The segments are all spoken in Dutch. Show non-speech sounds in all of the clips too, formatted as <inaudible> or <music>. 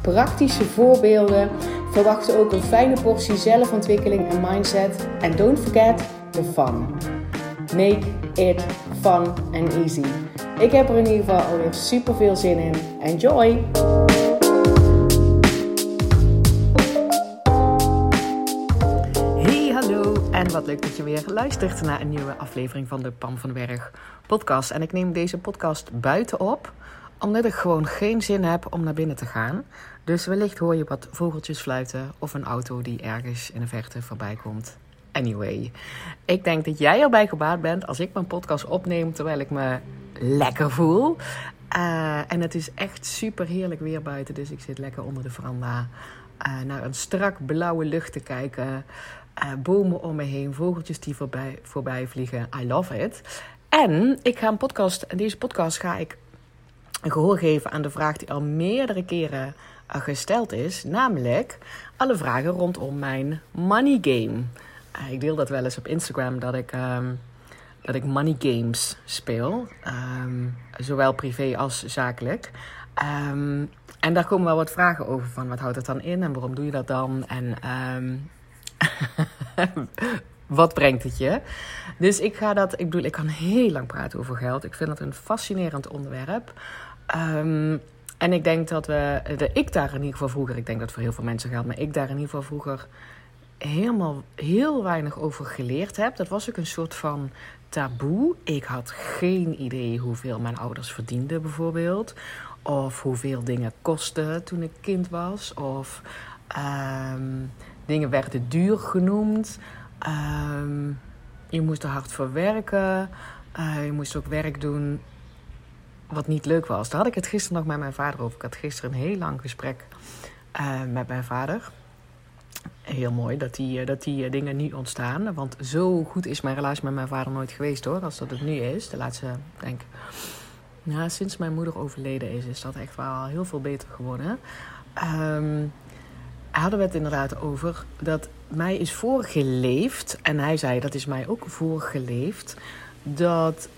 praktische voorbeelden. Verwacht ook een fijne portie zelfontwikkeling en mindset. En don't forget the fun. Make it fun and easy. Ik heb er in ieder geval alweer super veel zin in. Enjoy! Hey, hallo en wat leuk dat je weer luistert naar een nieuwe aflevering van de Pam van den Berg podcast. En ik neem deze podcast buiten op, omdat ik gewoon geen zin heb om naar binnen te gaan. Dus wellicht hoor je wat vogeltjes fluiten of een auto die ergens in de verte voorbij komt. Anyway, ik denk dat jij erbij gebaat bent als ik mijn podcast opneem terwijl ik me lekker voel. Uh, en het is echt super heerlijk weer buiten, dus ik zit lekker onder de veranda uh, naar een strak blauwe lucht te kijken. Uh, bomen om me heen, vogeltjes die voorbij, voorbij vliegen. I love it. En ik ga een podcast, en deze podcast ga ik gehoor geven aan de vraag die al meerdere keren gesteld is. Namelijk alle vragen rondom mijn money game. ik deel dat wel eens op Instagram dat ik, um, dat ik money games speel. Um, zowel privé als zakelijk. Um, en daar komen wel wat vragen over van wat houdt het dan in en waarom doe je dat dan? En <laughs> wat brengt het je? Dus ik ga dat, ik bedoel, ik kan heel lang praten over geld. Ik vind het een fascinerend onderwerp. Um, en ik denk dat we, de, ik daar in ieder geval vroeger, ik denk dat voor heel veel mensen geldt, maar ik daar in ieder geval vroeger helemaal heel weinig over geleerd heb. Dat was ook een soort van taboe. Ik had geen idee hoeveel mijn ouders verdienden, bijvoorbeeld. Of hoeveel dingen kostten toen ik kind was. Of um, dingen werden duur genoemd. Um, je moest er hard voor werken. Uh, je moest ook werk doen wat niet leuk was. Daar had ik het gisteren nog met mijn vader over. Ik had gisteren een heel lang gesprek uh, met mijn vader. Heel mooi dat die, dat die dingen nu ontstaan. Want zo goed is mijn relatie met mijn vader nooit geweest hoor. Als dat het nu is. De laatste, denk ja, sinds mijn moeder overleden is, is dat echt wel heel veel beter geworden. Um, hadden we het inderdaad over dat mij is voorgeleefd. En hij zei dat is mij ook voorgeleefd. Dat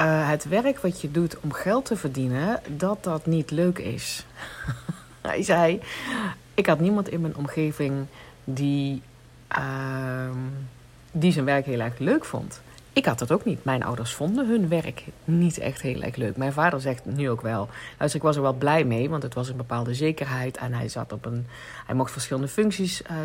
uh, het werk wat je doet om geld te verdienen, dat dat niet leuk is. <laughs> Hij zei: Ik had niemand in mijn omgeving die, uh, die zijn werk heel erg leuk vond. Ik had dat ook niet. Mijn ouders vonden hun werk niet echt heel erg leuk. Mijn vader zegt nu ook wel. Dus ik was er wel blij mee, want het was een bepaalde zekerheid. En hij zat op een. Hij mocht verschillende functies uh,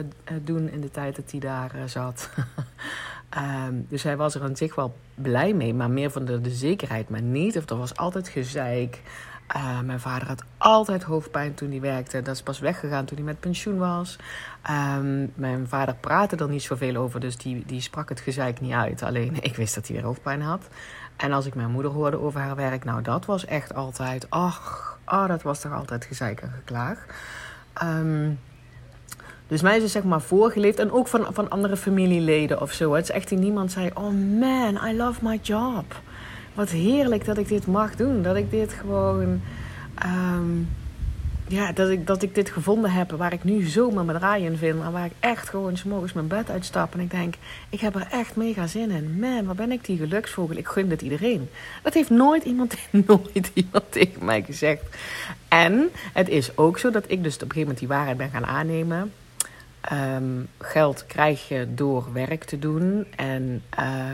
doen in de tijd dat hij daar zat. <laughs> Um, dus hij was er aan zich wel blij mee, maar meer van de, de zekerheid, maar niet. Of er was altijd gezeik. Uh, mijn vader had altijd hoofdpijn toen hij werkte. Dat is pas weggegaan toen hij met pensioen was. Um, mijn vader praatte er niet zoveel over, dus die, die sprak het gezeik niet uit. Alleen <laughs> ik wist dat hij weer hoofdpijn had. En als ik mijn moeder hoorde over haar werk, nou dat was echt altijd, ach, oh, dat was toch altijd gezeik en geklaag. Dus mij is het zeg maar voorgeleefd. En ook van, van andere familieleden of zo. Het is echt die niemand zei: Oh man, I love my job. Wat heerlijk dat ik dit mag doen. Dat ik dit gewoon. Um, ja, dat ik, dat ik dit gevonden heb waar ik nu zo mijn draai in vind. En waar ik echt gewoon s'morgens mijn bed uitstap. En ik denk, ik heb er echt mega zin in. Man, wat ben ik die geluksvogel. Ik gun dit iedereen. Dat heeft nooit iemand, <laughs> nooit iemand tegen mij gezegd. En het is ook zo dat ik dus op een gegeven moment die waarheid ben gaan aannemen. Um, geld krijg je door werk te doen. En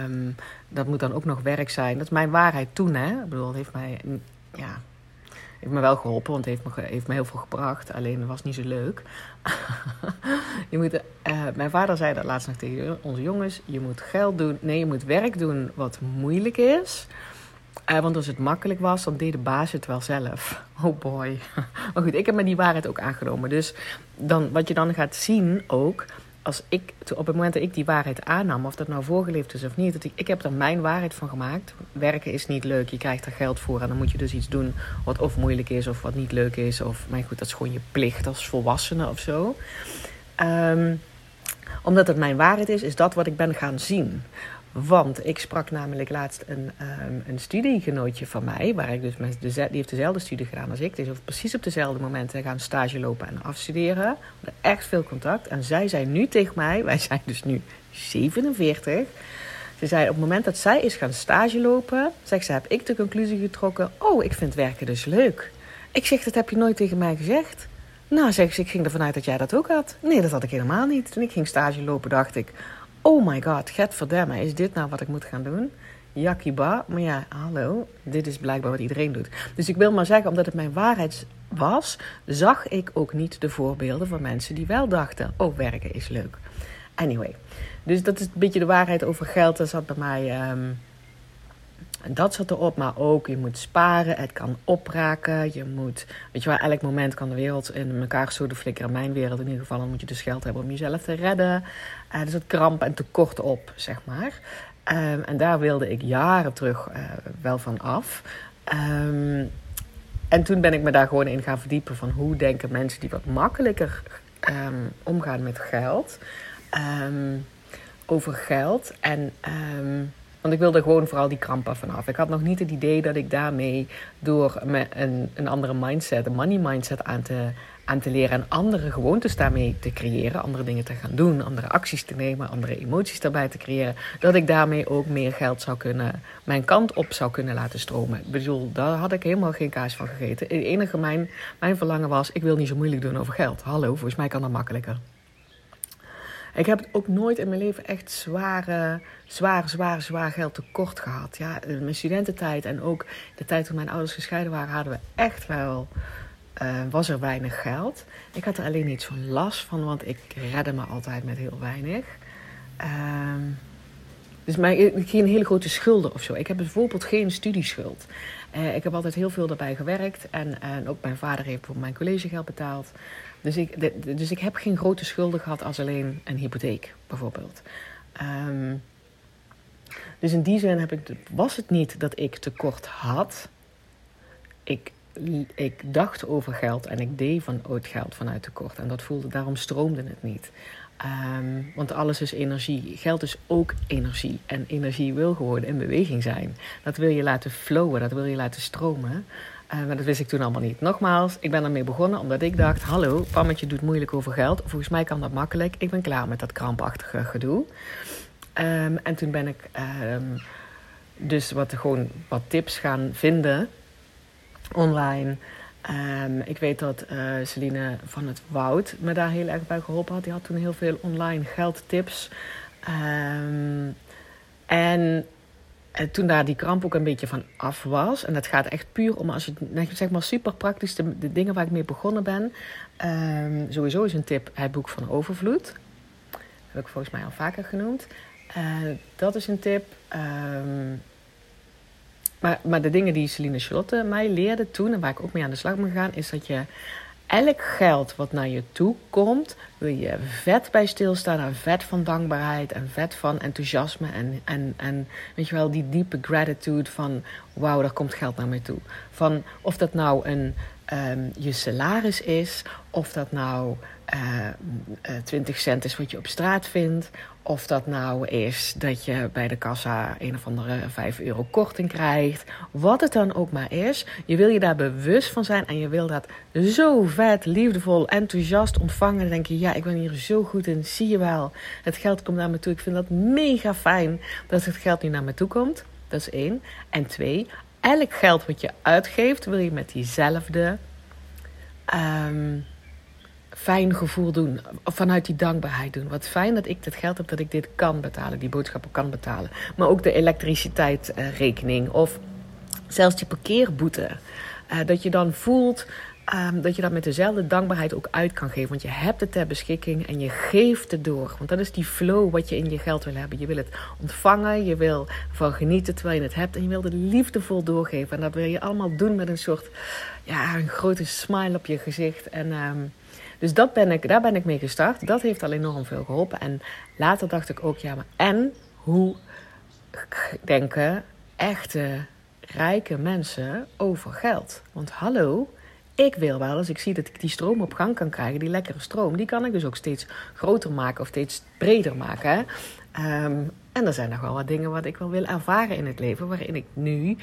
um, dat moet dan ook nog werk zijn. Dat is mijn waarheid toen, hè. Ik bedoel, het heeft mij, ja, heeft me wel geholpen, want het heeft me, heeft me heel veel gebracht. Alleen het was niet zo leuk. <laughs> je moet, uh, mijn vader zei dat laatst nog tegen onze jongens. Je moet geld doen, nee, je moet werk doen wat moeilijk is. Uh, want als het makkelijk was, dan deed de baas het wel zelf. <laughs> Oh boy. <laughs> Maar goed, ik heb me die waarheid ook aangenomen. Dus dan, wat je dan gaat zien ook, als ik, op het moment dat ik die waarheid aannam, of dat nou voorgeleefd is of niet, dat ik, ik heb er mijn waarheid van gemaakt. Werken is niet leuk, je krijgt er geld voor en dan moet je dus iets doen wat of moeilijk is of wat niet leuk is. Of, maar goed, dat is gewoon je plicht als volwassene of zo. Um, omdat het mijn waarheid is, is dat wat ik ben gaan zien. Want ik sprak namelijk laatst een, um, een studiegenootje van mij, waar ik dus met de, die heeft dezelfde studie gedaan als ik. Die is precies op dezelfde momenten gaan stage lopen en afstuderen. Echt veel contact. En zij zei nu tegen mij, wij zijn dus nu 47. Ze zei op het moment dat zij is gaan stage lopen, zegt ze, heb ik de conclusie getrokken: Oh, ik vind werken dus leuk. Ik zeg, dat heb je nooit tegen mij gezegd. Nou, zeg ze, ik ging ervan uit dat jij dat ook had. Nee, dat had ik helemaal niet. Toen ik ging stage lopen, dacht ik: Oh my god, get verdemme, is dit nou wat ik moet gaan doen? Yakiba, maar ja, hallo, dit is blijkbaar wat iedereen doet. Dus ik wil maar zeggen, omdat het mijn waarheid was, zag ik ook niet de voorbeelden van mensen die wel dachten: Oh, werken is leuk. Anyway, dus dat is een beetje de waarheid over geld. Dat zat bij mij. Um, dat zat erop, maar ook je moet sparen, het kan opraken. Je moet, weet je wel, elk moment kan de wereld in elkaar zo flikkeren. Mijn wereld in ieder geval, dan moet je dus geld hebben om jezelf te redden. Uh, er zit kramp en tekort op, zeg maar. Um, en daar wilde ik jaren terug uh, wel van af. Um, en toen ben ik me daar gewoon in gaan verdiepen van hoe denken mensen die wat makkelijker um, omgaan met geld. over geld en want ik wilde gewoon vooral die krampen vanaf. Ik had nog niet het idee dat ik daarmee door een, een andere mindset, een money mindset aan te, aan te leren en andere gewoontes daarmee te creëren, andere dingen te gaan doen, andere acties te nemen, andere emoties daarbij te creëren, dat ik daarmee ook meer geld zou kunnen, mijn kant op zou kunnen laten stromen. Ik bedoel, daar had ik helemaal geen kaas van gegeten. Het enige mijn, mijn verlangen was, ik wil niet zo moeilijk doen over geld. Hallo, volgens mij kan dat makkelijker. Ik heb ook nooit in mijn leven echt zware, zwaar, zwaar, zwaar geld tekort gehad. Ja, in mijn studententijd en ook de tijd toen mijn ouders gescheiden waren, hadden we echt wel. Uh, was er weinig geld. Ik had er alleen niet zo'n last van, want ik redde me altijd met heel weinig. Uh, dus mij, ik geen hele grote schulden of zo. Ik heb bijvoorbeeld geen studieschuld. Uh, ik heb altijd heel veel daarbij gewerkt. En, en ook mijn vader heeft voor mijn collegegeld betaald. Dus ik, dus ik heb geen grote schulden gehad als alleen een hypotheek, bijvoorbeeld. Um, dus in die zin heb ik, was het niet dat ik tekort had. Ik, ik dacht over geld en ik deed van ooit geld vanuit tekort. En dat voelde, daarom stroomde het niet. Um, want alles is energie. Geld is ook energie. En energie wil gewoon in beweging zijn. Dat wil je laten flowen, dat wil je laten stromen. Uh, maar dat wist ik toen allemaal niet. Nogmaals, ik ben ermee begonnen omdat ik dacht: hallo, Pammetje doet moeilijk over geld. Volgens mij kan dat makkelijk. Ik ben klaar met dat krampachtige gedoe. Um, en toen ben ik um, dus wat, gewoon wat tips gaan vinden online. Um, ik weet dat uh, Celine van het Woud me daar heel erg bij geholpen had. Die had toen heel veel online geldtips. en en toen daar die kramp ook een beetje van af was. En dat gaat echt puur om als je zeg maar super praktisch de, dingen waar ik mee begonnen ben. Um, sowieso is een tip het boek van Overvloed. Dat heb ik volgens mij al vaker genoemd. Uh, dat is een tip. Um, maar, maar de dingen die Celine Charlotte mij leerde toen en waar ik ook mee aan de slag ben gegaan, is dat je elk geld wat naar je toe komt, wil je vet bij stilstaan en vet van dankbaarheid en vet van enthousiasme en, en, en weet je wel, die diepe gratitude van wauw, daar komt geld naar mij toe. Van of dat nou een, um, je salaris is, of dat nou uh, uh, 20 cent is wat je op straat vindt, of dat nou is dat je bij de kassa een of andere 5 euro korting krijgt. Wat het dan ook maar is. Je wil je daar bewust van zijn. En je wil dat zo vet, liefdevol, enthousiast ontvangen. Dan denk je, ja, ik ben hier zo goed in. Zie je wel. Het geld komt naar me toe. Ik vind dat mega fijn dat het geld nu naar me toe komt. Dat is één. En twee, elk geld wat je uitgeeft, wil je met diezelfde... Um, fijn gevoel doen. Vanuit die dankbaarheid doen. Wat fijn dat ik dit geld heb, dat ik dit kan betalen. Die boodschappen kan betalen. Maar ook de elektriciteitsrekening. Of zelfs die parkeerboete. Uh, dat je dan voelt um, dat je dat met dezelfde dankbaarheid ook uit kan geven. Want je hebt het ter beschikking en je geeft het door. Want dat is die flow wat je in je geld wil hebben. Je wil het ontvangen, je wil van genieten terwijl je het hebt. En je wil het liefdevol doorgeven. En dat wil je allemaal doen met een soort, ja, een grote smile op je gezicht. En... Um, dus dat ben ik, daar ben ik mee gestart. Dat heeft al enorm veel geholpen. En later dacht ik ook, ja, maar en hoe denken echte rijke mensen over geld? Want hallo, ik wil wel, als ik zie dat ik die stroom op gang kan krijgen, die lekkere stroom, die kan ik dus ook steeds groter maken of steeds breder maken. Ehm, en er zijn nog wel wat dingen wat ik wel wil ervaren in het leven, waarin ik nu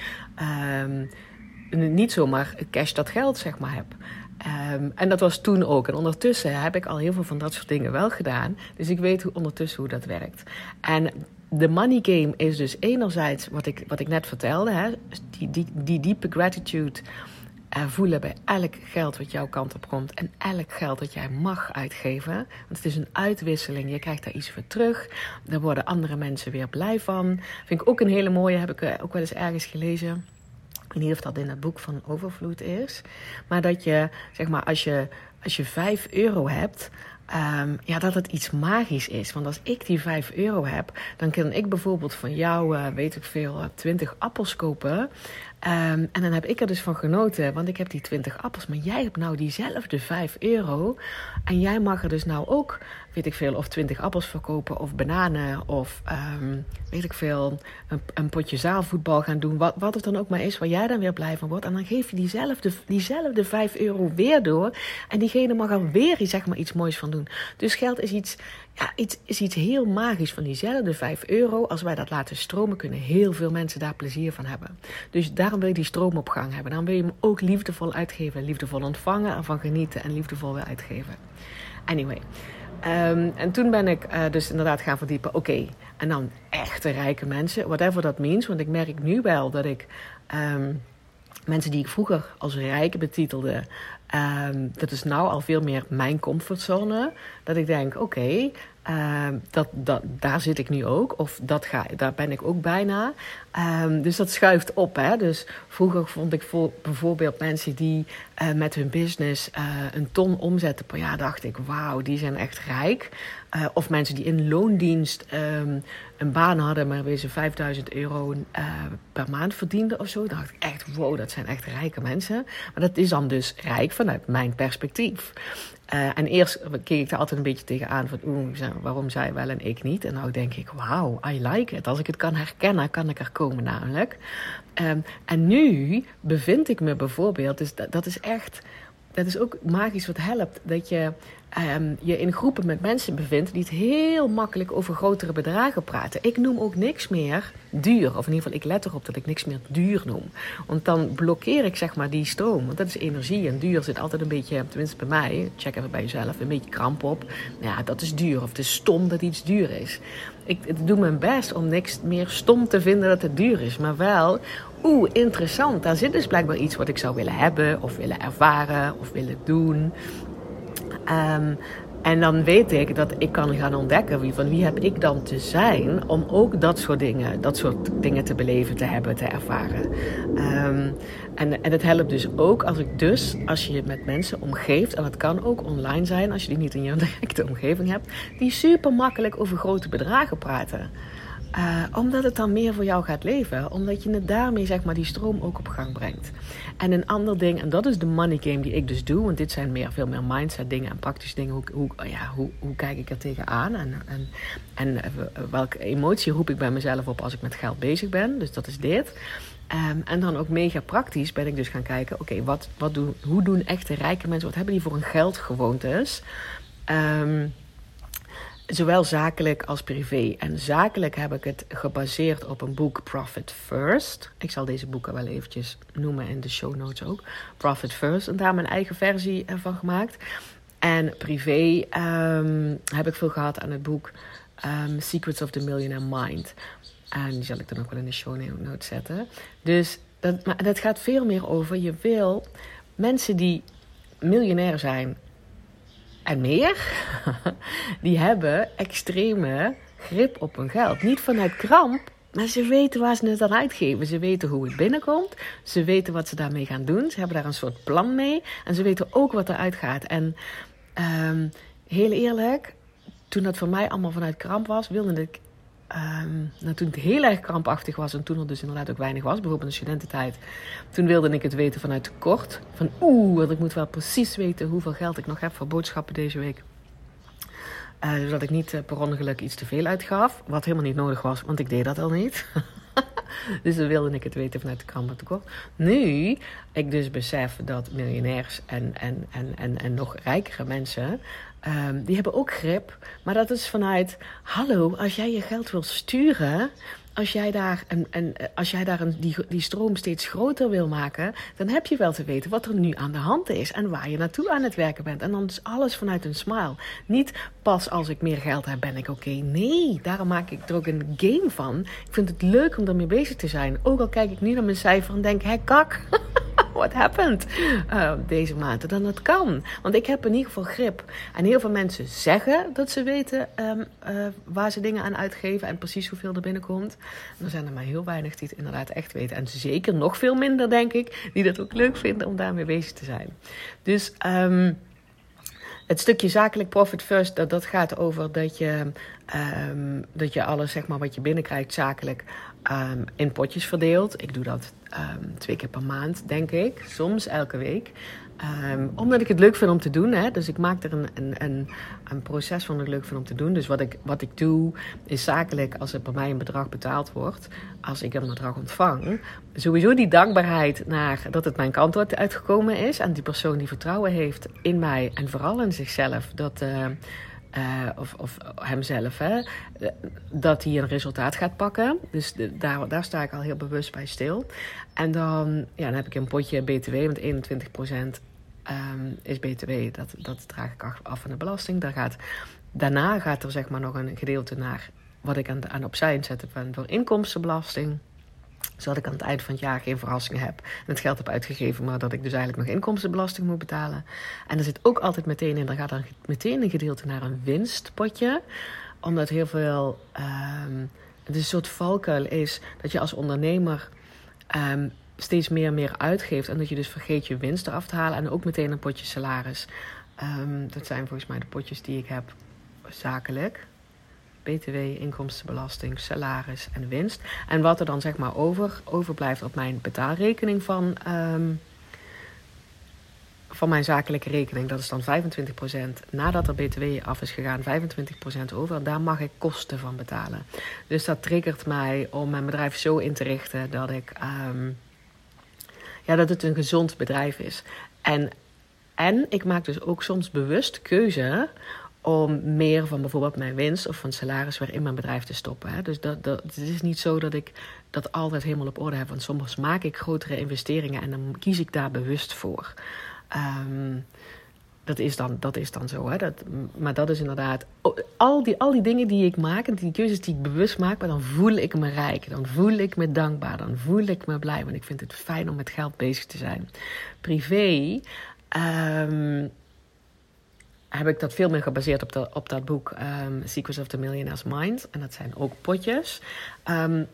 um, niet zomaar cash dat geld zeg maar heb. Um, en dat was toen ook. En ondertussen heb ik al heel veel van dat soort dingen wel gedaan. Dus ik weet hoe, ondertussen hoe dat werkt. En de money game is dus enerzijds wat ik, wat ik net vertelde. Hè, die, die, die diepe gratitude uh, voelen bij elk geld wat jouw kant op komt. En elk geld dat jij mag uitgeven. Want het is een uitwisseling. Je krijgt daar iets voor terug. Daar worden andere mensen weer blij van. Vind ik ook een hele mooie. Heb ik uh, ook wel eens ergens gelezen. Ik weet niet of dat in het boek van Overvloed is. Maar dat je, zeg maar, als je, als je 5 euro hebt. Um, ja, dat het iets magisch is. Want als ik die 5 euro heb, dan kan ik bijvoorbeeld van jou, uh, weet ik veel, 20 appels kopen. Um, en dan heb ik er dus van genoten, want ik heb die 20 appels. Maar jij hebt nou diezelfde 5 euro. En jij mag er dus nou ook, weet ik veel, of 20 appels verkopen, of bananen, of um, weet ik veel, een, een, potje zaalvoetbal gaan doen. Wat, wat het dan ook maar is, waar jij dan weer blij van wordt. En dan geef je diezelfde, diezelfde 5 euro weer door. En diegene mag er weer zeg maar, iets moois van doen. Dus geld is iets, ja, iets, is iets heel magisch van diezelfde 5 euro. Als wij dat laten stromen, kunnen heel veel mensen daar plezier van hebben. Dus daarom wil je die stroom op gang hebben. Dan wil je hem ook liefdevol uitgeven. Liefdevol ontvangen, ervan genieten en liefdevol weer uitgeven. Anyway. Um, en toen ben ik uh, dus inderdaad gaan verdiepen. Oké, en dan echte rijke mensen. Whatever dat means. Want ik merk nu wel dat ik... Um, mensen die ik vroeger als rijk betitelde, um, dat is nou al veel meer mijn comfortzone. Dat ik denk, oké, uh, dat, dat, daar zit ik nu ook. Of dat ga, daar ben ik ook bijna. Um, dus dat schuift op. Hè? Dus vroeger vond ik voor, bijvoorbeeld mensen die uh, met hun business uh, een ton omzetten per jaar, dacht ik, wauw, die zijn echt rijk. Uh, of mensen die in loondienst um, een baan hadden, maar weer ze 5000 euro per maand verdienden of zo. dacht ik echt, wow, dat zijn echt rijke mensen. Maar dat is dan dus rijk vanuit mijn perspectief. Uh, en eerst keek ik er altijd een beetje tegenaan van, oeh, waarom zij wel en ik niet? En nou denk ik, wauw, I like it. Als ik het kan herkennen, kan ik er komen namelijk. Um, en nu bevind ik me bijvoorbeeld, dus dat is echt, dat is ook magisch wat helpt, dat je um, je in groepen met mensen bevindt die het heel makkelijk over grotere bedragen praten. Ik noem ook niks meer duur. Of in ieder geval, ik let erop dat ik niks meer duur noem. Want dan blokkeer ik zeg maar die stroom. Want dat is energie. En duur zit altijd een beetje, tenminste bij mij, check even bij jezelf, een beetje kramp op. Ja, dat is duur. Of het is stom dat iets duur is. Ik, ik doe mijn best om niks meer stom te vinden dat het duur is. Maar wel, oeh, interessant. Daar zit dus blijkbaar iets wat ik zou willen hebben, of willen ervaren, of willen doen. Um, en dan weet ik dat ik kan gaan ontdekken wie, van wie heb ik dan te zijn om ook dat soort dingen, dat soort dingen te beleven, te hebben, te ervaren. Um, en, en het helpt dus ook als ik dus, als je je met mensen omgeeft, en dat kan ook online zijn als je die niet in je <laughs> directe omgeving hebt, die super makkelijk over grote bedragen praten. Uh, omdat het dan meer voor jou gaat leven. Omdat je het daarmee zeg maar die stroom ook op gang brengt. En een ander ding, en dat is de money game die ik dus doe. Want dit zijn meer, veel meer mindset dingen en praktische dingen. Hoe, hoe, ja, hoe, hoe kijk ik er tegenaan? En, en, en eh, welke emotie roep ik bij mezelf op als ik met geld bezig ben? Dus dat is dit. Um, en dan ook mega praktisch ben ik dus gaan kijken. Oké, wat, wat doen, hoe doen echte rijke mensen? Wat hebben die voor een geldgewoontes? Um, Zowel zakelijk als privé. En zakelijk heb ik het gebaseerd op een boek Profit First. Ik zal deze boeken wel eventjes noemen in de show notes ook. Profit First. En daar mijn eigen versie van gemaakt. En privé um, heb ik veel gehad aan het boek um, Secrets of the Millionaire Mind. En die zal ik dan ook wel in de show notes zetten. Dus dat, maar dat gaat veel meer over. Je wil mensen die miljonair zijn en meer, <laughs> die hebben extreme grip op hun geld. Niet vanuit kramp, maar ze weten waar ze het aan uitgeven. Ze weten hoe het binnenkomt. Ze weten wat ze daarmee gaan doen. Ze hebben daar een soort plan mee. En ze weten ook wat eruit gaat. En um, heel eerlijk, toen dat voor mij allemaal vanuit kramp was, wilde ik Um, nou, toen het heel erg krampachtig was en toen er dus inderdaad ook weinig was, bijvoorbeeld in de studententijd, toen wilde ik het weten vanuit tekort. Van oeh, want ik moet wel precies weten hoeveel geld ik nog heb voor boodschappen deze week. Uh, zodat ik niet uh, per ongeluk iets te veel uitgaf, wat helemaal niet nodig was, want ik deed dat al niet. <laughs> dus dan wilde ik het weten vanuit de Kammer tekort. Nu ik dus besef dat miljonairs en, en, en, en, en nog rijkere mensen Um, die hebben ook grip. Maar dat is vanuit: hallo, als jij je geld wil sturen. Als jij daar, een, als jij daar een, die, die stroom steeds groter wil maken, dan heb je wel te weten wat er nu aan de hand is en waar je naartoe aan het werken bent. En dan is alles vanuit een smile. Niet pas als ik meer geld heb, ben ik oké. Nee, daarom maak ik er ook een game van. Ik vind het leuk om ermee bezig te zijn. Ook al kijk ik nu naar mijn cijfer en denk: hé, kak. <laughs> what happened uh, deze maand. Dan dat kan. Want ik heb in ieder geval grip. En heel veel mensen zeggen dat ze weten um, uh, waar ze dingen aan uitgeven en precies hoeveel er binnenkomt. En er zijn er maar heel weinig die het inderdaad echt weten. En zeker nog veel minder, denk ik, die dat ook leuk vinden om daarmee bezig te zijn. Dus. Um, het stukje zakelijk profit first, dat, dat gaat over dat je, um, dat je alles zeg maar, wat je binnenkrijgt zakelijk um, in potjes verdeelt. Ik doe dat um, twee keer per maand, denk ik. Soms elke week. Um, omdat ik het leuk vind om te doen. Hè? Dus ik maak er een, een, een, een proces van ik leuk vind om te doen. Dus wat ik, wat ik doe is zakelijk als er bij mij een bedrag betaald wordt. Als ik een bedrag ontvang. Sowieso die dankbaarheid naar dat het mijn kant uitgekomen is. En die persoon die vertrouwen heeft in mij en vooral in zichzelf. Dat... Uh, uh, of, of hemzelf, hè, dat hij een resultaat gaat pakken. Dus daar, daar sta ik al heel bewust bij stil. En dan, ja, dan heb ik een potje BTW, want 21% um, ehm, is BTW, dat, dat draag ik af van de belasting. Daar gaat, daarna gaat er zeg maar nog een gedeelte naar wat ik aan, aan opzij inzet van voor inkomstenbelasting zodat ik aan het eind van het jaar geen verrassing heb. En het geld heb uitgegeven, maar dat ik dus eigenlijk nog inkomstenbelasting moet betalen. En er zit ook altijd meteen in, er gaat dan meteen een gedeelte naar een winstpotje. Omdat heel veel, um, het een soort valkuil is dat je als ondernemer um, steeds meer en meer uitgeeft. En dat je dus vergeet je winst eraf te halen en ook meteen een potje salaris. Um, dat zijn volgens mij de potjes die ik heb zakelijk. BTW, inkomstenbelasting, salaris en winst. En wat er dan zeg maar over, overblijft op mijn betaalrekening van, um, van mijn zakelijke rekening, dat is dan 25%. Nadat er BTW af is gegaan, 25% over. Daar mag ik kosten van betalen. Dus dat triggert mij om mijn bedrijf zo in te richten dat ik. Um, ja, dat het een gezond bedrijf is. En, en ik maak dus ook soms bewust keuze om meer van bijvoorbeeld mijn winst of van salaris weer in mijn bedrijf te stoppen. Hè. Dus dat, dat, het is niet zo dat ik dat altijd helemaal op orde heb. Want soms maak ik grotere investeringen en dan kies ik daar bewust voor. Um, dat is dan, dat is dan zo. Hè. Dat, maar dat is inderdaad. Al die, al die dingen die ik maak en die keuzes die ik bewust maak, maar dan voel ik me rijk. Dan voel ik me dankbaar. Dan voel ik me blij. Want ik vind het fijn om met geld bezig te zijn. Privé. Um, heb ik dat veel meer gebaseerd op, op dat boek um, Secrets of the Millionaire's Mind. En dat zijn ook potjes. Um,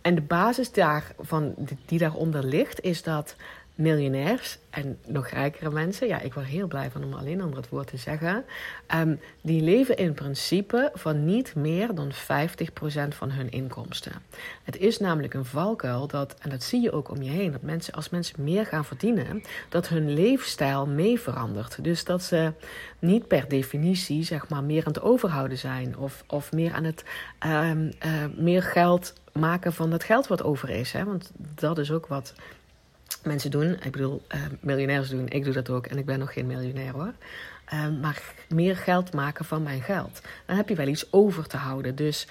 en de basis daarvan, die daaronder ligt, is dat miljonairs en nog rijkere mensen, ja, ik word heel blij van om alleen onder het woord te zeggen, um, die leven in principe van niet meer dan 50% van hun inkomsten. Het is namelijk een valkuil dat, en dat zie je ook om je heen, dat mensen, als mensen meer gaan verdienen, dat hun leefstijl mee verandert. Dus dat ze niet per definitie, zeg maar, meer aan het overhouden zijn of, of meer aan het um, uh, meer geld maken van het geld wat over is. Hè? Want dat is ook wat mensen doen. Ik bedoel, uh, miljonairs doen. Ik doe dat ook. En ik ben nog geen miljonair hoor. Uh, maar meer geld maken van mijn geld. Dan heb je wel iets over te houden. Dus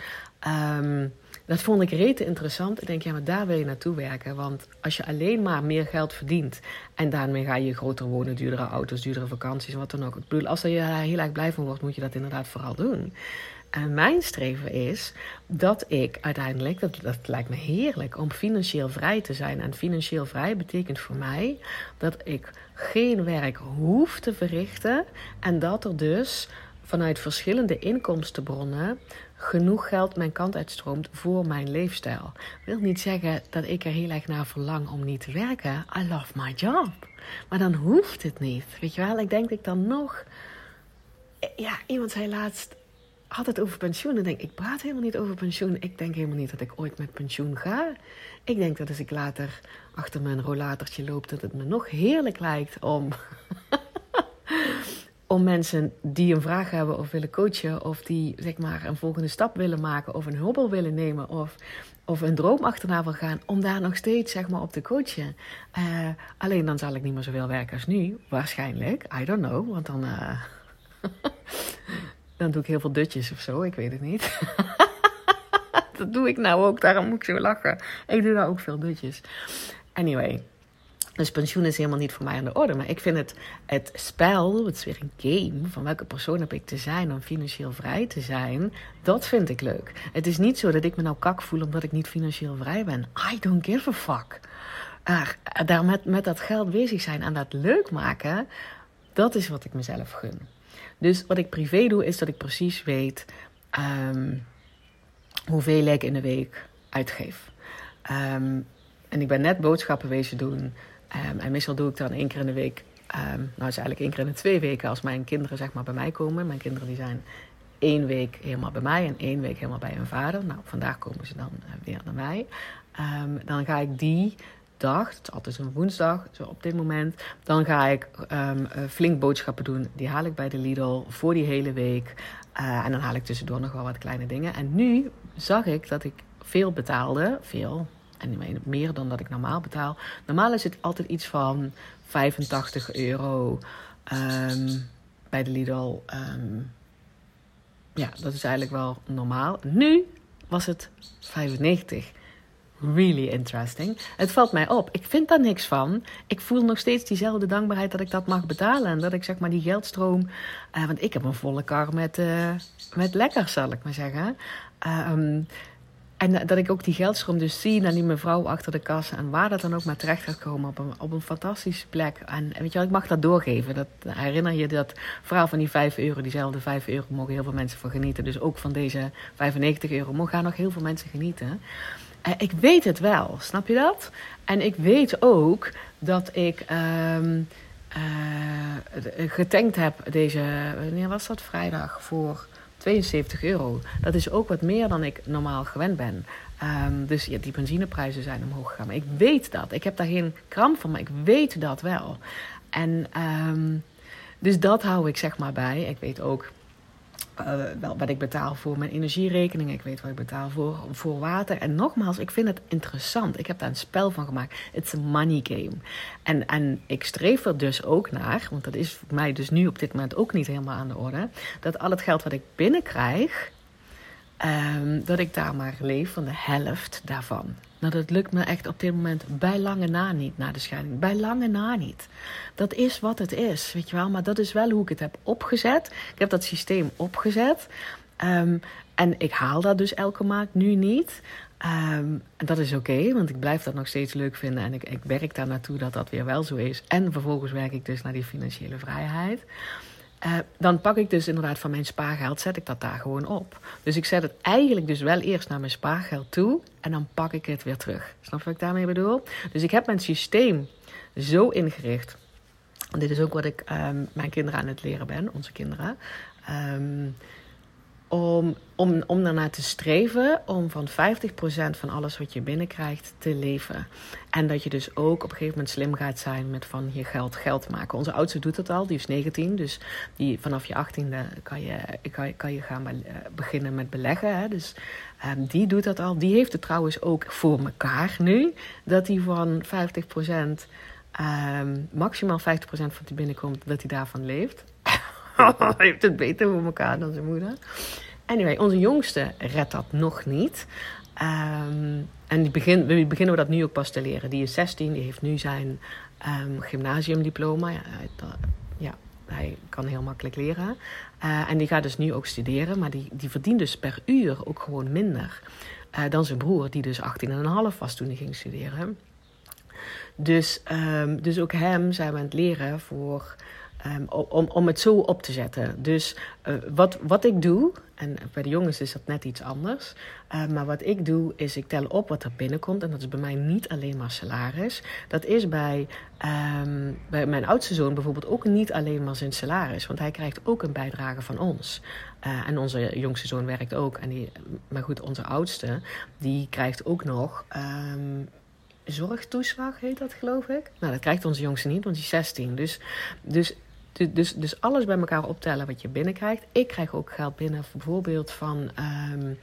um, dat vond ik rete interessant. Ik denk, ja, maar daar wil je naartoe werken. Want als je alleen maar meer geld verdient. en daarmee ga je groter wonen, duurdere auto's, duurdere vakanties, wat dan ook. Ik bedoel, als je heel erg blij van wordt, moet je dat inderdaad vooral doen. En mijn streven is dat ik uiteindelijk, dat, dat lijkt me heerlijk om financieel vrij te zijn. En financieel vrij betekent voor mij dat ik geen werk hoef te verrichten. En dat er dus vanuit verschillende inkomstenbronnen genoeg geld mijn kant uitstroomt voor mijn leefstijl. Wil niet zeggen dat ik er heel erg naar verlang om niet te werken. I love my job. Maar dan hoeft het niet. Weet je wel, ik denk dat ik dan nog. Ja, iemand zei laatst het over pensioen. En denk ik, praat helemaal niet over pensioen. Ik denk helemaal niet dat ik ooit met pensioen ga. Ik denk dat als ik later achter mijn rollatertje loop, dat het me nog heerlijk lijkt om, <laughs> om mensen die een vraag hebben of willen coachen, of die zeg maar een volgende stap willen maken, of een hobbel willen nemen, of of een droom achterna wil gaan, om daar nog steeds zeg maar, op te coachen. Uh, alleen dan zal ik niet meer zoveel werken als nu, waarschijnlijk. I don't know, want dan, uh, <laughs> dan doe ik heel veel dutjes of zo, ik weet het niet. <laughs> dat doe ik nou ook, daarom moet ik zo lachen. Ik doe daar ook veel dutjes. Anyway, dus pensioen is helemaal niet voor mij aan de orde. Maar ik vind het, het spel, het is weer een game, van welke persoon heb ik te zijn om financieel vrij te zijn, dat vind ik leuk. Het is niet zo dat ik me nou kak voel omdat ik niet financieel vrij ben. I don't give a fuck. Maar daar met, met dat geld bezig zijn en dat leuk maken, dat is wat ik mezelf gun. Dus wat ik privé doe, is dat ik precies weet um, hoeveel ik in de week uitgeef. Um, en ik ben net boodschappen wezen doen. Um, en meestal doe ik dan één keer in de week. Nou, is eigenlijk één keer in de twee weken als mijn kinderen zeg maar bij mij komen. Mijn kinderen die zijn één week helemaal bij mij en één week helemaal bij hun vader. Nou, vandaag komen ze dan uh, weer naar mij. Dan ga ik die dag, het is altijd een woensdag, zo op dit moment. Dan ga ik um, flink boodschappen doen. Die haal ik bij de Lidl voor die hele week. Uh, en dan haal ik tussendoor nog wel wat kleine dingen. En nu zag ik dat ik veel betaalde. Veel, en meer dan dat ik normaal betaal. Normaal is het altijd iets van 85 euro um, bij de Lidl. Um, ja, dat is eigenlijk wel normaal. Nu was het 95. Really interesting. Het valt mij op. Ik vind daar niks van. Ik voel nog steeds diezelfde dankbaarheid dat ik dat mag betalen. En dat ik zeg maar die geldstroom. Uh, want ik heb een volle kar met, uh, met lekkers, zal ik maar zeggen. Um, en dat ik ook die geldstroom dus zie naar die mevrouw achter de kassa. En waar dat dan ook maar terecht gaat komen. Op een, op een fantastische plek. En, weet je wel, ik mag dat doorgeven. Dat, herinner je dat verhaal van die 5 euro. Diezelfde 5 euro mogen heel veel mensen van genieten. Dus ook van deze 95 euro mogen nog heel veel mensen genieten. Uh, ik weet het wel, snap je dat? En ik weet ook dat ik um, uh, getankt heb deze, wanneer was dat? Vrijdag voor 72 euro. Dat is ook wat meer dan ik normaal gewend ben. Um, dus ja, die benzineprijzen zijn omhoog gegaan. Maar ik weet dat. Ik heb daar geen kramp van, maar ik weet dat wel. En um, dus dat hou ik zeg maar bij. Ik weet ook uh, wel wat ik betaal voor mijn energierekening. Ik weet wat ik betaal voor, voor water. En nogmaals, ik vind het interessant. Ik heb daar een spel van gemaakt. It's a money game. En, en ik streef er dus ook naar, want dat is voor mij dus nu op dit moment ook niet helemaal aan de orde. Dat al het geld wat ik binnenkrijg, um, dat ik daar maar leef van de helft daarvan. Nou, dat lukt me echt op dit moment bij lange na niet na de scheiding. Bij lange na niet. Dat is wat het is, weet je wel. Maar dat is wel hoe ik het heb opgezet. Ik heb dat systeem opgezet. Um, en ik haal dat dus elke maand nu niet. Um, en dat is oké, want ik blijf dat nog steeds leuk vinden. En ik, ik werk daar naartoe dat dat weer wel zo is. En vervolgens werk ik dus naar die financiële vrijheid. Uh, dan pak ik dus inderdaad van mijn spaargeld, zet ik dat daar gewoon op. Dus ik zet het eigenlijk dus wel eerst naar mijn spaargeld toe en dan pak ik het weer terug. Snap je wat ik daarmee bedoel? Dus ik heb mijn systeem zo ingericht. En dit is ook wat ik um, mijn kinderen aan het leren ben, onze kinderen. Um, om, om, om daarnaar te streven om van 50% van alles wat je binnenkrijgt te leven. En dat je dus ook op een gegeven moment slim gaat zijn met van je geld geld maken. Onze oudste doet dat al, die is 19. Dus die, vanaf je 18e kan je, kan, kan je gaan beginnen met beleggen. Hè. Dus um, die doet dat al. Die heeft het trouwens ook voor elkaar nu. Dat hij van 50%, um, ehm, maximaal 50% van die binnenkomt, dat hij daarvan leeft. <laughs> Hij heeft het beter voor elkaar dan zijn moeder. Anyway, onze jongste redt dat nog niet. Um, en die beginnen we dat nu ook pas te leren. Die is 16, die heeft nu zijn um, gymnasiumdiploma. Ja, ja, hij kan heel makkelijk leren. Uh, en die gaat dus nu ook studeren, maar die, die verdient dus per uur ook gewoon minder uh, dan zijn broer, die dus 18,5 was toen hij ging studeren. Dus, um, dus ook hem zijn we aan het leren voor Um, om, om het zo op te zetten. Dus uh, wat, wat ik doe, en bij de jongens is dat net iets anders. Uh, maar wat ik doe, is ik tel op wat er binnenkomt. En dat is bij mij niet alleen maar salaris. Dat is bij, um, bij mijn oudste zoon bijvoorbeeld ook niet alleen maar zijn salaris. Want hij krijgt ook een bijdrage van ons. Uh, en onze jongste zoon werkt ook. En die, maar goed, onze oudste, die krijgt ook nog. Um, zorgtoeslag heet dat, geloof ik. Nou, dat krijgt onze jongste niet, want die is 16. Dus, dus Dus, dus, alles bij elkaar optellen wat je binnenkrijgt. Ik krijg ook geld binnen, bijvoorbeeld van ehm,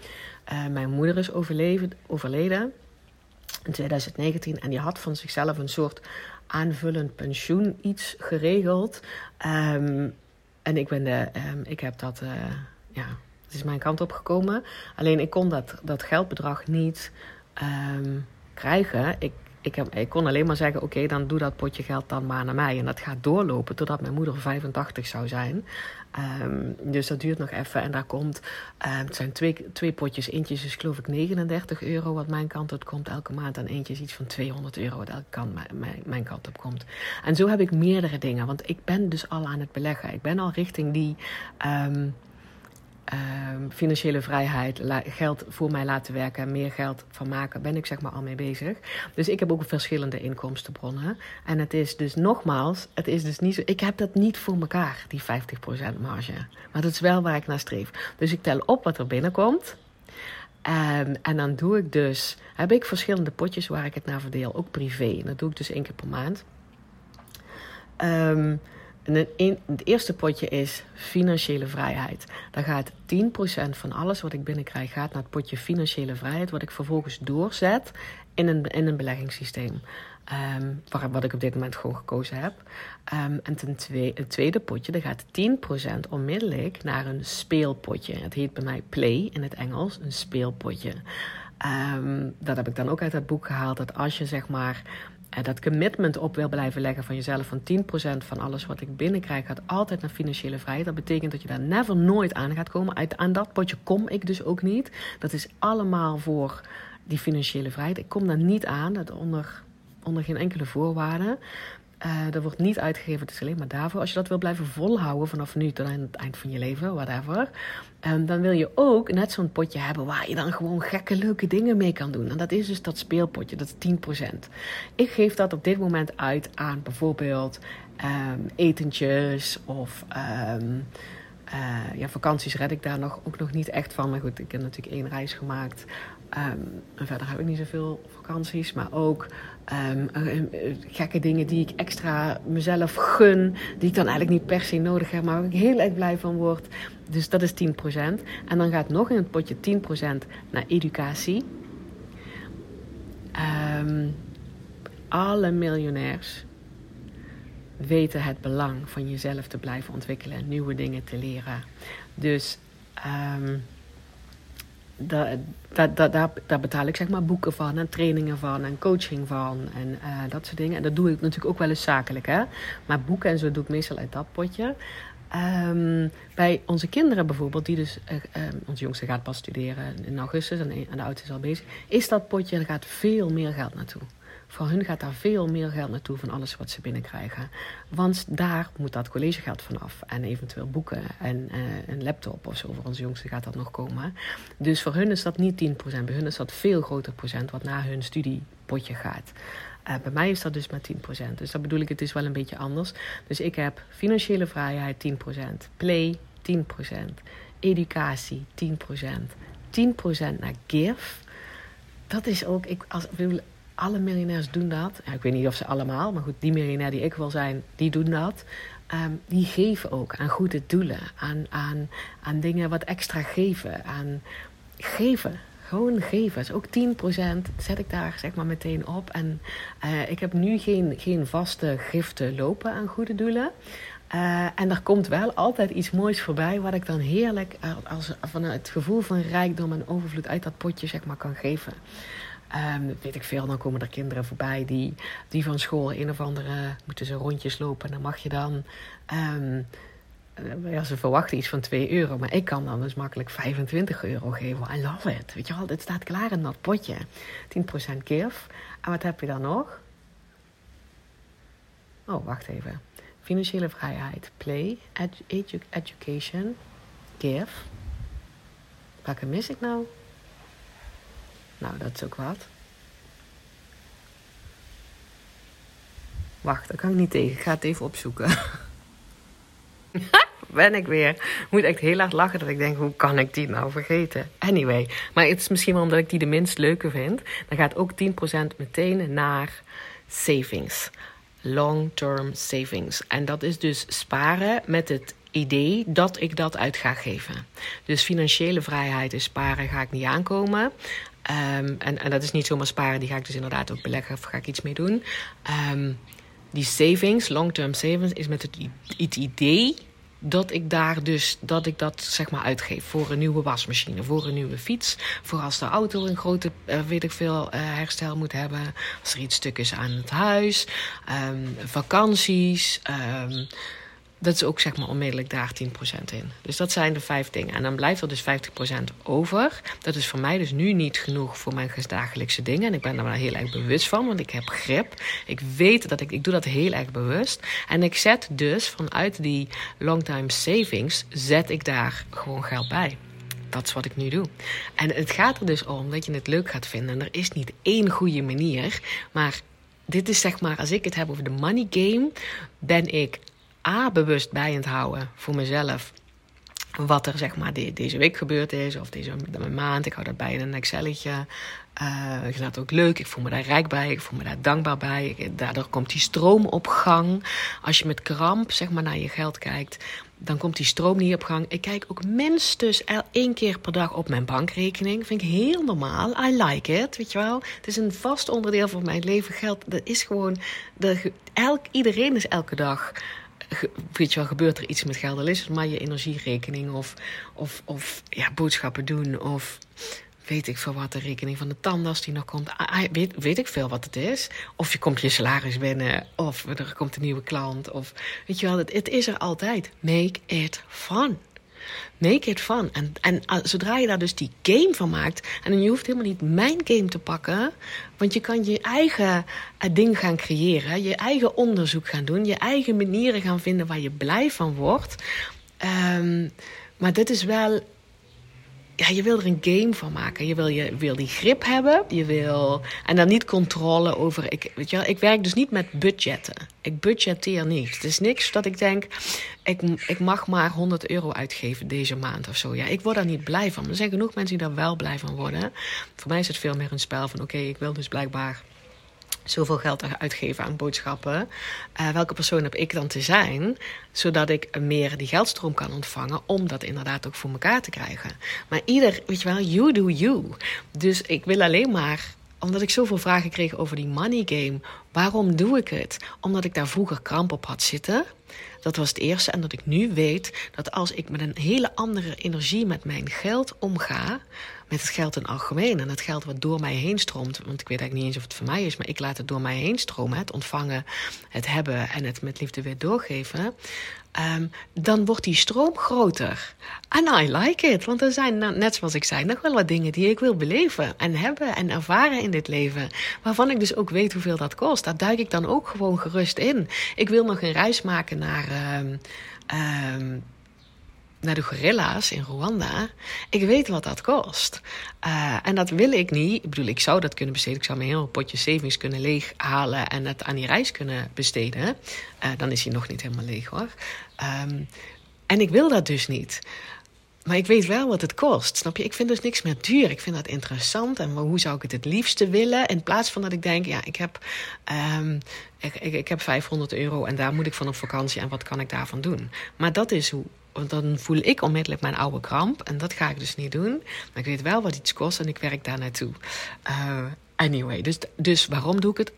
eh, mijn moeder is overleden in 2019 en die had van zichzelf een soort aanvullend pensioen iets geregeld. Ehm, en ik, ben de, um, ik heb dat, uh, ja, het is mijn kant op gekomen. Alleen ik kon dat, dat geldbedrag niet krijgen. Ik ik, heb, ik kon alleen maar zeggen: oké, dan doe dat potje geld dan maar naar mij. En dat gaat doorlopen totdat mijn moeder 85 zou zijn. Um, dus dat duurt nog even. En daar komt, uh, het zijn twee, twee potjes. Eentje is geloof ik 39 euro wat mijn kant op komt elke maand. En eentje is iets van 200 euro wat elke kant mijn, mijn kant op komt. En zo heb ik meerdere dingen. Want ik ben dus al aan het beleggen. Ik ben al richting die. Um, Ehm, financiële vrijheid, geld voor mij laten werken, meer geld van maken, ben ik zeg maar al mee bezig. Dus ik heb ook verschillende inkomstenbronnen. En het is dus nogmaals, het is dus niet zo, ik heb dat niet voor elkaar, die 50% marge. Maar dat is wel waar ik naar streef. Dus ik tel op wat er binnenkomt. Um, en dan doe ik dus, heb ik verschillende potjes waar ik het naar verdeel, ook privé. En dat doe ik dus één keer per maand. Um, en het eerste potje is financiële vrijheid. Daar gaat 10% van alles wat ik binnenkrijg gaat naar het potje financiële vrijheid, wat ik vervolgens doorzet in een, in een beleggingssysteem. Um, wat ik op dit moment gewoon gekozen heb. Um, en ten tweede, het tweede potje, daar gaat 10% onmiddellijk naar een speelpotje. Het heet bij mij Play in het Engels, een speelpotje. Um, dat heb ik dan ook uit het boek gehaald. Dat als je zeg maar dat commitment op wil blijven leggen van jezelf van 10% van alles wat ik binnenkrijg gaat altijd naar financiële vrijheid. Dat betekent dat je daar never nooit aan gaat komen. Uit, aan dat potje kom ik dus ook niet. Dat is allemaal voor die financiële vrijheid. Ik kom daar niet aan, dat onder, onder geen enkele voorwaarde. Uh, dat wordt niet uitgegeven, het is alleen maar daarvoor. Als je dat wil blijven volhouden vanaf nu tot aan het eind van je leven, whatever. Um, dan wil je ook net zo'n potje hebben waar je dan gewoon gekke leuke dingen mee kan doen. En dat is dus dat speelpotje, dat is 10%. Ik geef dat op dit moment uit aan bijvoorbeeld um, etentjes of um, uh, ja, vakanties red ik daar nog, ook nog niet echt van. Maar goed, ik heb natuurlijk één reis gemaakt. Um, en verder heb ik niet zoveel vakanties, maar ook uh, gekke dingen die ik extra mezelf gun, die ik dan eigenlijk niet per se nodig heb, maar waar ik heel erg blij van word. Dus dat is 10%. En dan gaat nog in het potje 10% naar educatie. Um, alle miljonairs weten het belang van jezelf te blijven ontwikkelen, nieuwe dingen te leren. Dus daar, daar, betaal ik zeg maar boeken van en trainingen van en coaching van en uh, dat soort dingen. En dat doe ik natuurlijk ook wel eens zakelijk, hè. Maar boeken en zo doe ik meestal uit dat potje. Um, bij onze kinderen bijvoorbeeld, die dus, uh, uh, onze jongste gaat pas studeren in augustus en, en de oudste is al bezig, is dat potje, er gaat veel meer geld naartoe. Voor hun gaat daar veel meer geld naartoe van alles wat ze binnenkrijgen. Want daar moet dat collegegeld vanaf. En eventueel boeken en uh, een laptop of zo. Voor onze jongste gaat dat nog komen. Dus voor hun is dat niet 10%. Bij hun is dat veel groter procent wat naar hun studiepotje gaat. Uh, bij mij is dat dus maar 10%. Dus dat bedoel ik, het is wel een beetje anders. Dus ik heb financiële vrijheid 10%. Play 10%. Educatie 10%. 10% naar give. Dat is ook, ik, als, alle miljonairs doen dat. Ja, ik weet niet of ze allemaal, maar goed, die miljonair die ik wil zijn, die doen dat. Um, die geven ook aan goede doelen, aan, aan, aan dingen wat extra geven, aan geven. Gewoon geven. Dus ook 10% zet ik daar zeg maar meteen op. En uh, ik heb nu geen, geen vaste giften lopen aan goede doelen. Uh, en er komt wel altijd iets moois voorbij, wat ik dan heerlijk als, vanuit het gevoel van rijkdom en overvloed uit dat potje zeg maar kan geven. Um, weet ik veel, dan komen er kinderen voorbij die, die van school een of andere moeten ze rondjes lopen. En dan mag je dan. Um, ja, ze verwachten iets van 2 euro, maar ik kan dan dus makkelijk 25 euro geven. I love it. Weet je wel, het staat klaar in dat potje. 10% give. En wat heb je dan nog? Oh, wacht even. Financiële vrijheid. Play. Edu education. Give. Welke mis ik nou? Nou, dat is ook wat. Wacht, daar kan ik niet tegen. Ik ga het even opzoeken. <laughs> ben ik weer. Moet echt heel hard lachen dat ik denk, hoe kan ik die nou vergeten? Anyway, maar het is misschien wel omdat ik die de minst leuke vind. Dan gaat ook 10% meteen naar savings. long-term savings. En dat is dus sparen met het idee dat ik dat uit ga geven. Dus financiële vrijheid is sparen, ga ik niet aankomen. Ehm, en, en dat is niet zomaar sparen, die ga ik dus inderdaad ook beleggen of ga ik iets mee doen. Um, die savings, long-term savings, is met het, idee dat ik daar dus dat ik dat zeg maar uitgeef voor een nieuwe wasmachine, voor een nieuwe fiets, voor als de auto een grote uh, weet ik veel uh, herstel moet hebben, als er iets stuk is aan het huis, um, vakanties. Dat is ook zeg maar onmiddellijk daar 10% in. Dus dat zijn de vijf dingen. En dan blijft er dus 50% over. Dat is voor mij dus nu niet genoeg voor mijn dagelijkse dingen. En ik ben daar wel heel erg bewust van, want ik heb grip. Ik weet dat ik, ik doe dat heel erg bewust. En ik zet dus vanuit die longtime savings, zet ik daar gewoon geld bij. Dat is wat ik nu doe. En het gaat er dus om dat je het leuk gaat vinden. En er is niet één goede manier. Maar dit is zeg maar, als ik het heb over de money game, ben ik A, bewust het houden voor mezelf. Wat er zeg maar deze week gebeurd is, of deze maand. Ik hou dat bij in een Excelletje. Uh, ik vind dat ook leuk. Ik voel me daar rijk bij. Ik voel me daar dankbaar bij. Daardoor komt die stroom op gang. Als je met kramp zeg maar, naar je geld kijkt, dan komt die stroom niet op gang. Ik kijk ook minstens één keer per dag op mijn bankrekening. Vind ik heel normaal. I like it, weet je wel. Het is een vast onderdeel van mijn leven. Geld, dat is gewoon... De, elk, iedereen is elke dag weet je wel, gebeurt er iets met geld. Al is het maar je energierekening of, of, of ja, boodschappen doen of weet ik veel wat, de rekening van de tandarts die nog komt. Ah, ah, weet, weet ik veel wat het is. Of je komt je salaris binnen, of er komt een nieuwe klant. Of weet je wel, het, het is er altijd. Make it fun. Make it fun. En, en ah, zodra je daar dus die game van maakt. En je hoeft helemaal niet mijn game te pakken. Want je kan je eigen uh, ding gaan creëren. Je eigen onderzoek gaan doen. Je eigen manieren gaan vinden waar je blij van wordt. Um, maar dit is wel ja, je wil er een game van maken. Je wil, je wil die grip hebben. Je wil, en dan niet controle over. Ik, weet je wel, ik werk dus niet met budgetten. Ik budgetteer niet. Het is niks dat ik denk. Ik, ik mag maar 100 euro uitgeven deze maand of zo. Ja, ik word daar niet blij van. Er zijn genoeg mensen die daar wel blij van worden. Voor mij is het veel meer een spel van: oké, ik wil dus blijkbaar zoveel geld uitgeven aan boodschappen. Uh, welke persoon heb ik dan te zijn, zodat ik meer die geldstroom kan ontvangen, om dat inderdaad ook voor elkaar te krijgen. Maar ieder, weet je wel, you do you. Dus ik wil alleen maar omdat ik zoveel vragen kreeg over die money game. Waarom doe ik het? Omdat ik daar vroeger kramp op had zitten. Dat was het eerste. En dat ik nu weet dat als ik met een hele andere energie met mijn geld omga, met het geld in algemeen en het geld wat door mij heen stroomt, want ik weet eigenlijk niet eens of het voor mij is, maar ik laat het door mij heen stromen, het ontvangen, het hebben en het met liefde weer doorgeven, um, dan wordt die stroom groter. And I like it, want er zijn, nou, net zoals ik zei, nog wel wat dingen die ik wil beleven en hebben en ervaren in dit leven, waarvan ik dus ook weet hoeveel dat kost. Daar duik ik dan ook gewoon gerust in. Ik wil nog een reis maken naar. Um, um, naar de gorilla's in Rwanda. Ik weet wat dat kost. Uh, en dat wil ik niet. Ik bedoel, ik zou dat kunnen besteden. Ik zou mijn hele potje savings kunnen leeghalen en het aan die reis kunnen besteden. Uh, dan is hij nog niet helemaal leeg hoor. Um, en ik wil dat dus niet. Maar ik weet wel wat het kost. Snap je? Ik vind dus niks meer duur. Ik vind dat interessant. En hoe zou ik het het liefste willen? In plaats van dat ik denk, ja, ik heb, um, ik, ik, ik heb 500 euro en daar moet ik van op vakantie. En wat kan ik daarvan doen? Maar dat is hoe want dan voel ik onmiddellijk mijn oude kramp. En dat ga ik dus niet doen. Maar ik weet wel wat iets kost en ik werk daar naartoe. Uh, anyway, dus, dus waarom doe ik het?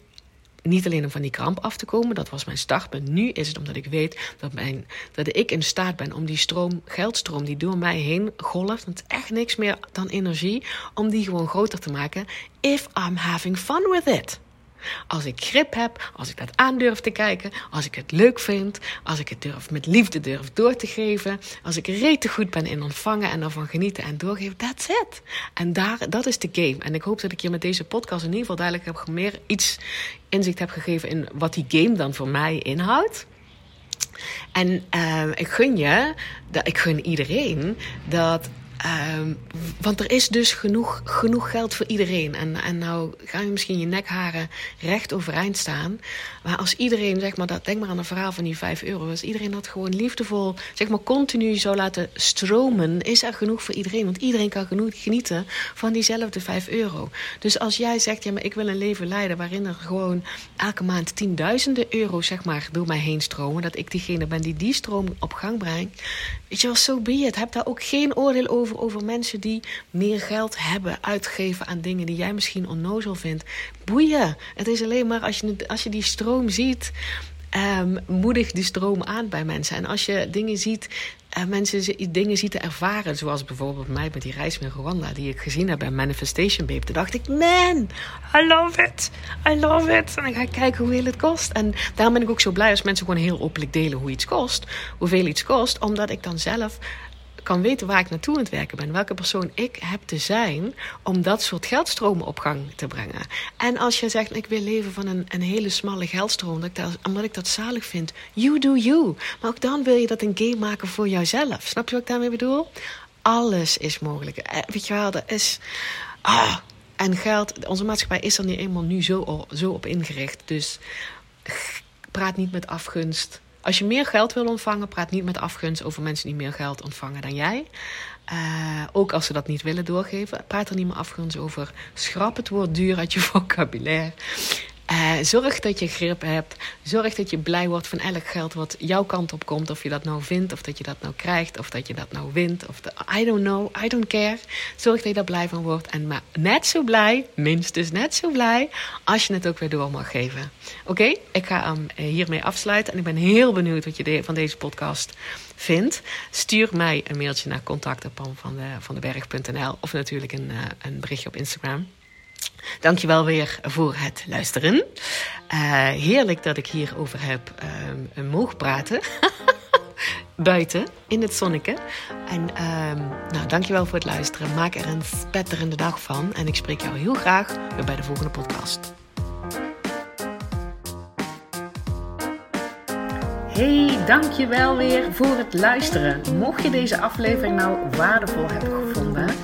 Niet alleen om van die kramp af te komen, dat was mijn startpunt. Nu is het omdat ik weet dat, mijn, dat ik in staat ben om die stroom, geldstroom die door mij heen golft, het is echt niks meer dan energie, om die gewoon groter te maken. If I'm having fun with it. Als ik grip heb, als ik dat aan durf te kijken, als ik het leuk vind, als ik het durf met liefde durf door te geven, als ik rete goed ben in ontvangen en ervan genieten en doorgeven, that's it. En daar, dat is de game. En ik hoop dat ik je met deze podcast in ieder geval duidelijk heb meer iets inzicht heb gegeven in wat die game dan voor mij inhoudt. En uh, ik gun je, dat, ik gun iedereen dat Ehm, want er is dus genoeg, genoeg geld voor iedereen. En, en nou ga je misschien je nekharen recht overeind staan. Maar als iedereen, zeg maar, dat, denk maar aan een verhaal van die 5 euro. Als iedereen dat gewoon liefdevol, zeg maar, continu zou laten stromen, is er genoeg voor iedereen. Want iedereen kan genoeg genieten van diezelfde 5 euro. Dus als jij zegt, ja, maar ik wil een leven leiden waarin er gewoon elke maand tienduizenden euro's, zeg maar, door mij heen stromen. Dat ik diegene ben die die stroom op gang brengt. Weet je wel, zo so be it. Heb daar ook geen oordeel over over, mensen die meer geld hebben uitgegeven aan dingen die jij misschien onnozel vindt. Boeien. Het is alleen maar als je, als je die stroom ziet. Um, moedig die stroom aan bij mensen. En als je dingen ziet, uh, mensen dingen ziet te ervaren, zoals bijvoorbeeld mij met die reis met Rwanda, die ik gezien heb bij Manifestation Babe, toen dacht ik, man, I love it, I love it. En dan ga ik kijken hoeveel het kost. En daarom ben ik ook zo blij als mensen gewoon heel openlijk delen hoe iets kost, hoeveel iets kost, omdat ik dan zelf kan weten waar ik naartoe aan het werken ben. Welke persoon ik heb te zijn om dat soort geldstromen op gang te brengen. En als je zegt, ik wil leven van een, een hele smalle geldstroom, ik dat, omdat ik dat zalig vind. You do you. Maar ook dan wil je dat een game maken voor jouzelf. Snap je wat ik daarmee bedoel? Alles is mogelijk. Eh, weet je wel, dat is... Ah, en geld, onze maatschappij is er niet eenmaal nu zo, zo op ingericht. Dus praat niet met afgunst als je meer geld wil ontvangen, praat niet met afgunst over mensen die meer geld ontvangen dan jij. Uh, ook als ze dat niet willen doorgeven, praat er niet meer afgunst over. Schrap het woord duur uit je <laughs> vocabulaire. Uh, zorg dat je grip hebt. Zorg dat je blij wordt van elk geld wat jouw kant op komt. Of je dat nou vindt, of dat je dat nou krijgt, of dat je dat nou wint. Of de, I don't know, I don't care. Zorg dat je daar blij van wordt. En maar net zo blij, minstens net zo blij, als je het ook weer door mag geven. Oké, ik ga hem eh, hiermee afsluiten. En ik ben heel benieuwd wat je van deze podcast vindt. Stuur mij een mailtje naar contacten.van de, Of natuurlijk een, uh, een berichtje op Instagram. Dankjewel weer voor het luisteren. Uh, heerlijk dat ik hierover heb uh, mogen praten. <laughs> Buiten, in het zonneke. En uh, nou, dankjewel voor het luisteren. Maak er een spetterende dag van. En ik spreek jou heel graag weer bij de volgende podcast. Hey, dankjewel weer voor het luisteren. Mocht je deze aflevering nou waardevol hebben gevonden